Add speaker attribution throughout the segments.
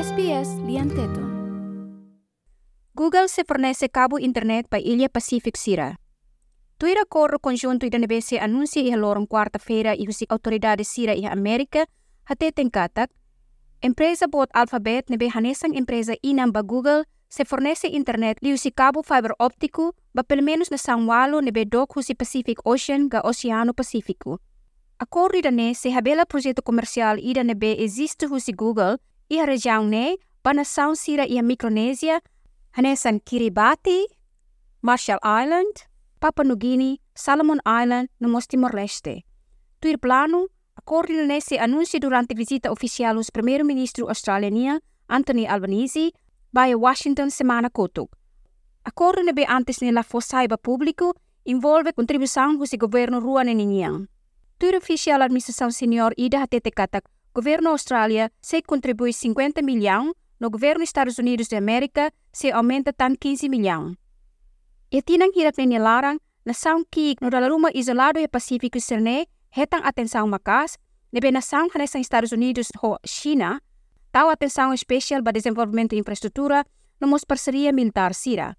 Speaker 1: SBS Lianteton. Google se fornece cabo internet para Ilha Pacific Sira. Tuira corro conjunto da NBC anuncia e lorong quarta-feira e os autoridades Sira e América hate tenkatak empresa bot Alphabet nebe hanesang empresa inam ba Google se fornece internet li usi cabo fiber óptico ba pelo menos na São Paulo nebe dok husi Pacific Ocean ga Oceano Pacífico. Acordo da ne se habela projeto comercial ida nebe existe husi Google e a região ne ba na São Sira e a Micronésia hanesan Kiribati, Marshall Island, Papua New Guinea, Solomon Island no Timor-Leste. Tuir plano, acordo ne se anuncia durante visita oficial os primeiro-ministro Anthony Albanese vai Washington semana kotuk. Acordo nebe antes nela fossaiba público envolve contribuição do governo rua nenian. Tuir oficial administração senior ida hatete katak governo Austrália se contribui 50 milhão no governo Estados Unidos da América se aumenta tan 15 milhão. E tinang hirap ni larang na saung kik no dalaruma isolado e Pacífico serne hetang atenção makas nebe na saung hanesang Estados Unidos ho China tau atenção especial para desenvolvimento de infraestrutura no mos parceria militar sira.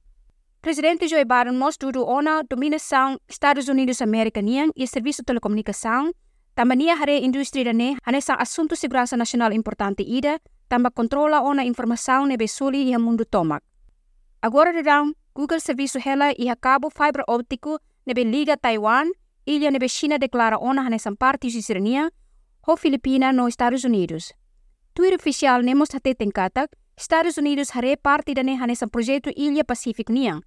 Speaker 1: Presidente Joe Biden mos dudu ona dominação Estados Unidos América niang e serviço de telecomunicação Tambania hare industri dane hanesang assunto segurança nacional importante ida tamba controla ona informação nebe suli e mundo tomak. Agora de Google serviço hela e cabo fibra óptico nebe liga Taiwan, ilha nebe China declara ona hanesang parte de sirenia, ho Filipina no Estados Unidos. Twitter oficial nemos hate tenkatak, Estados Unidos hare parte dane hanesang projeto Ilha Pacific niang.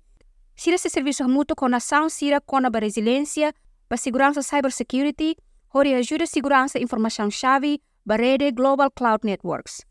Speaker 1: Sira se serviço mútuo com nação sira com a resiliência, para segurança cybersecurity, hori ajuda segurança informação chave, para rede Global Cloud Networks.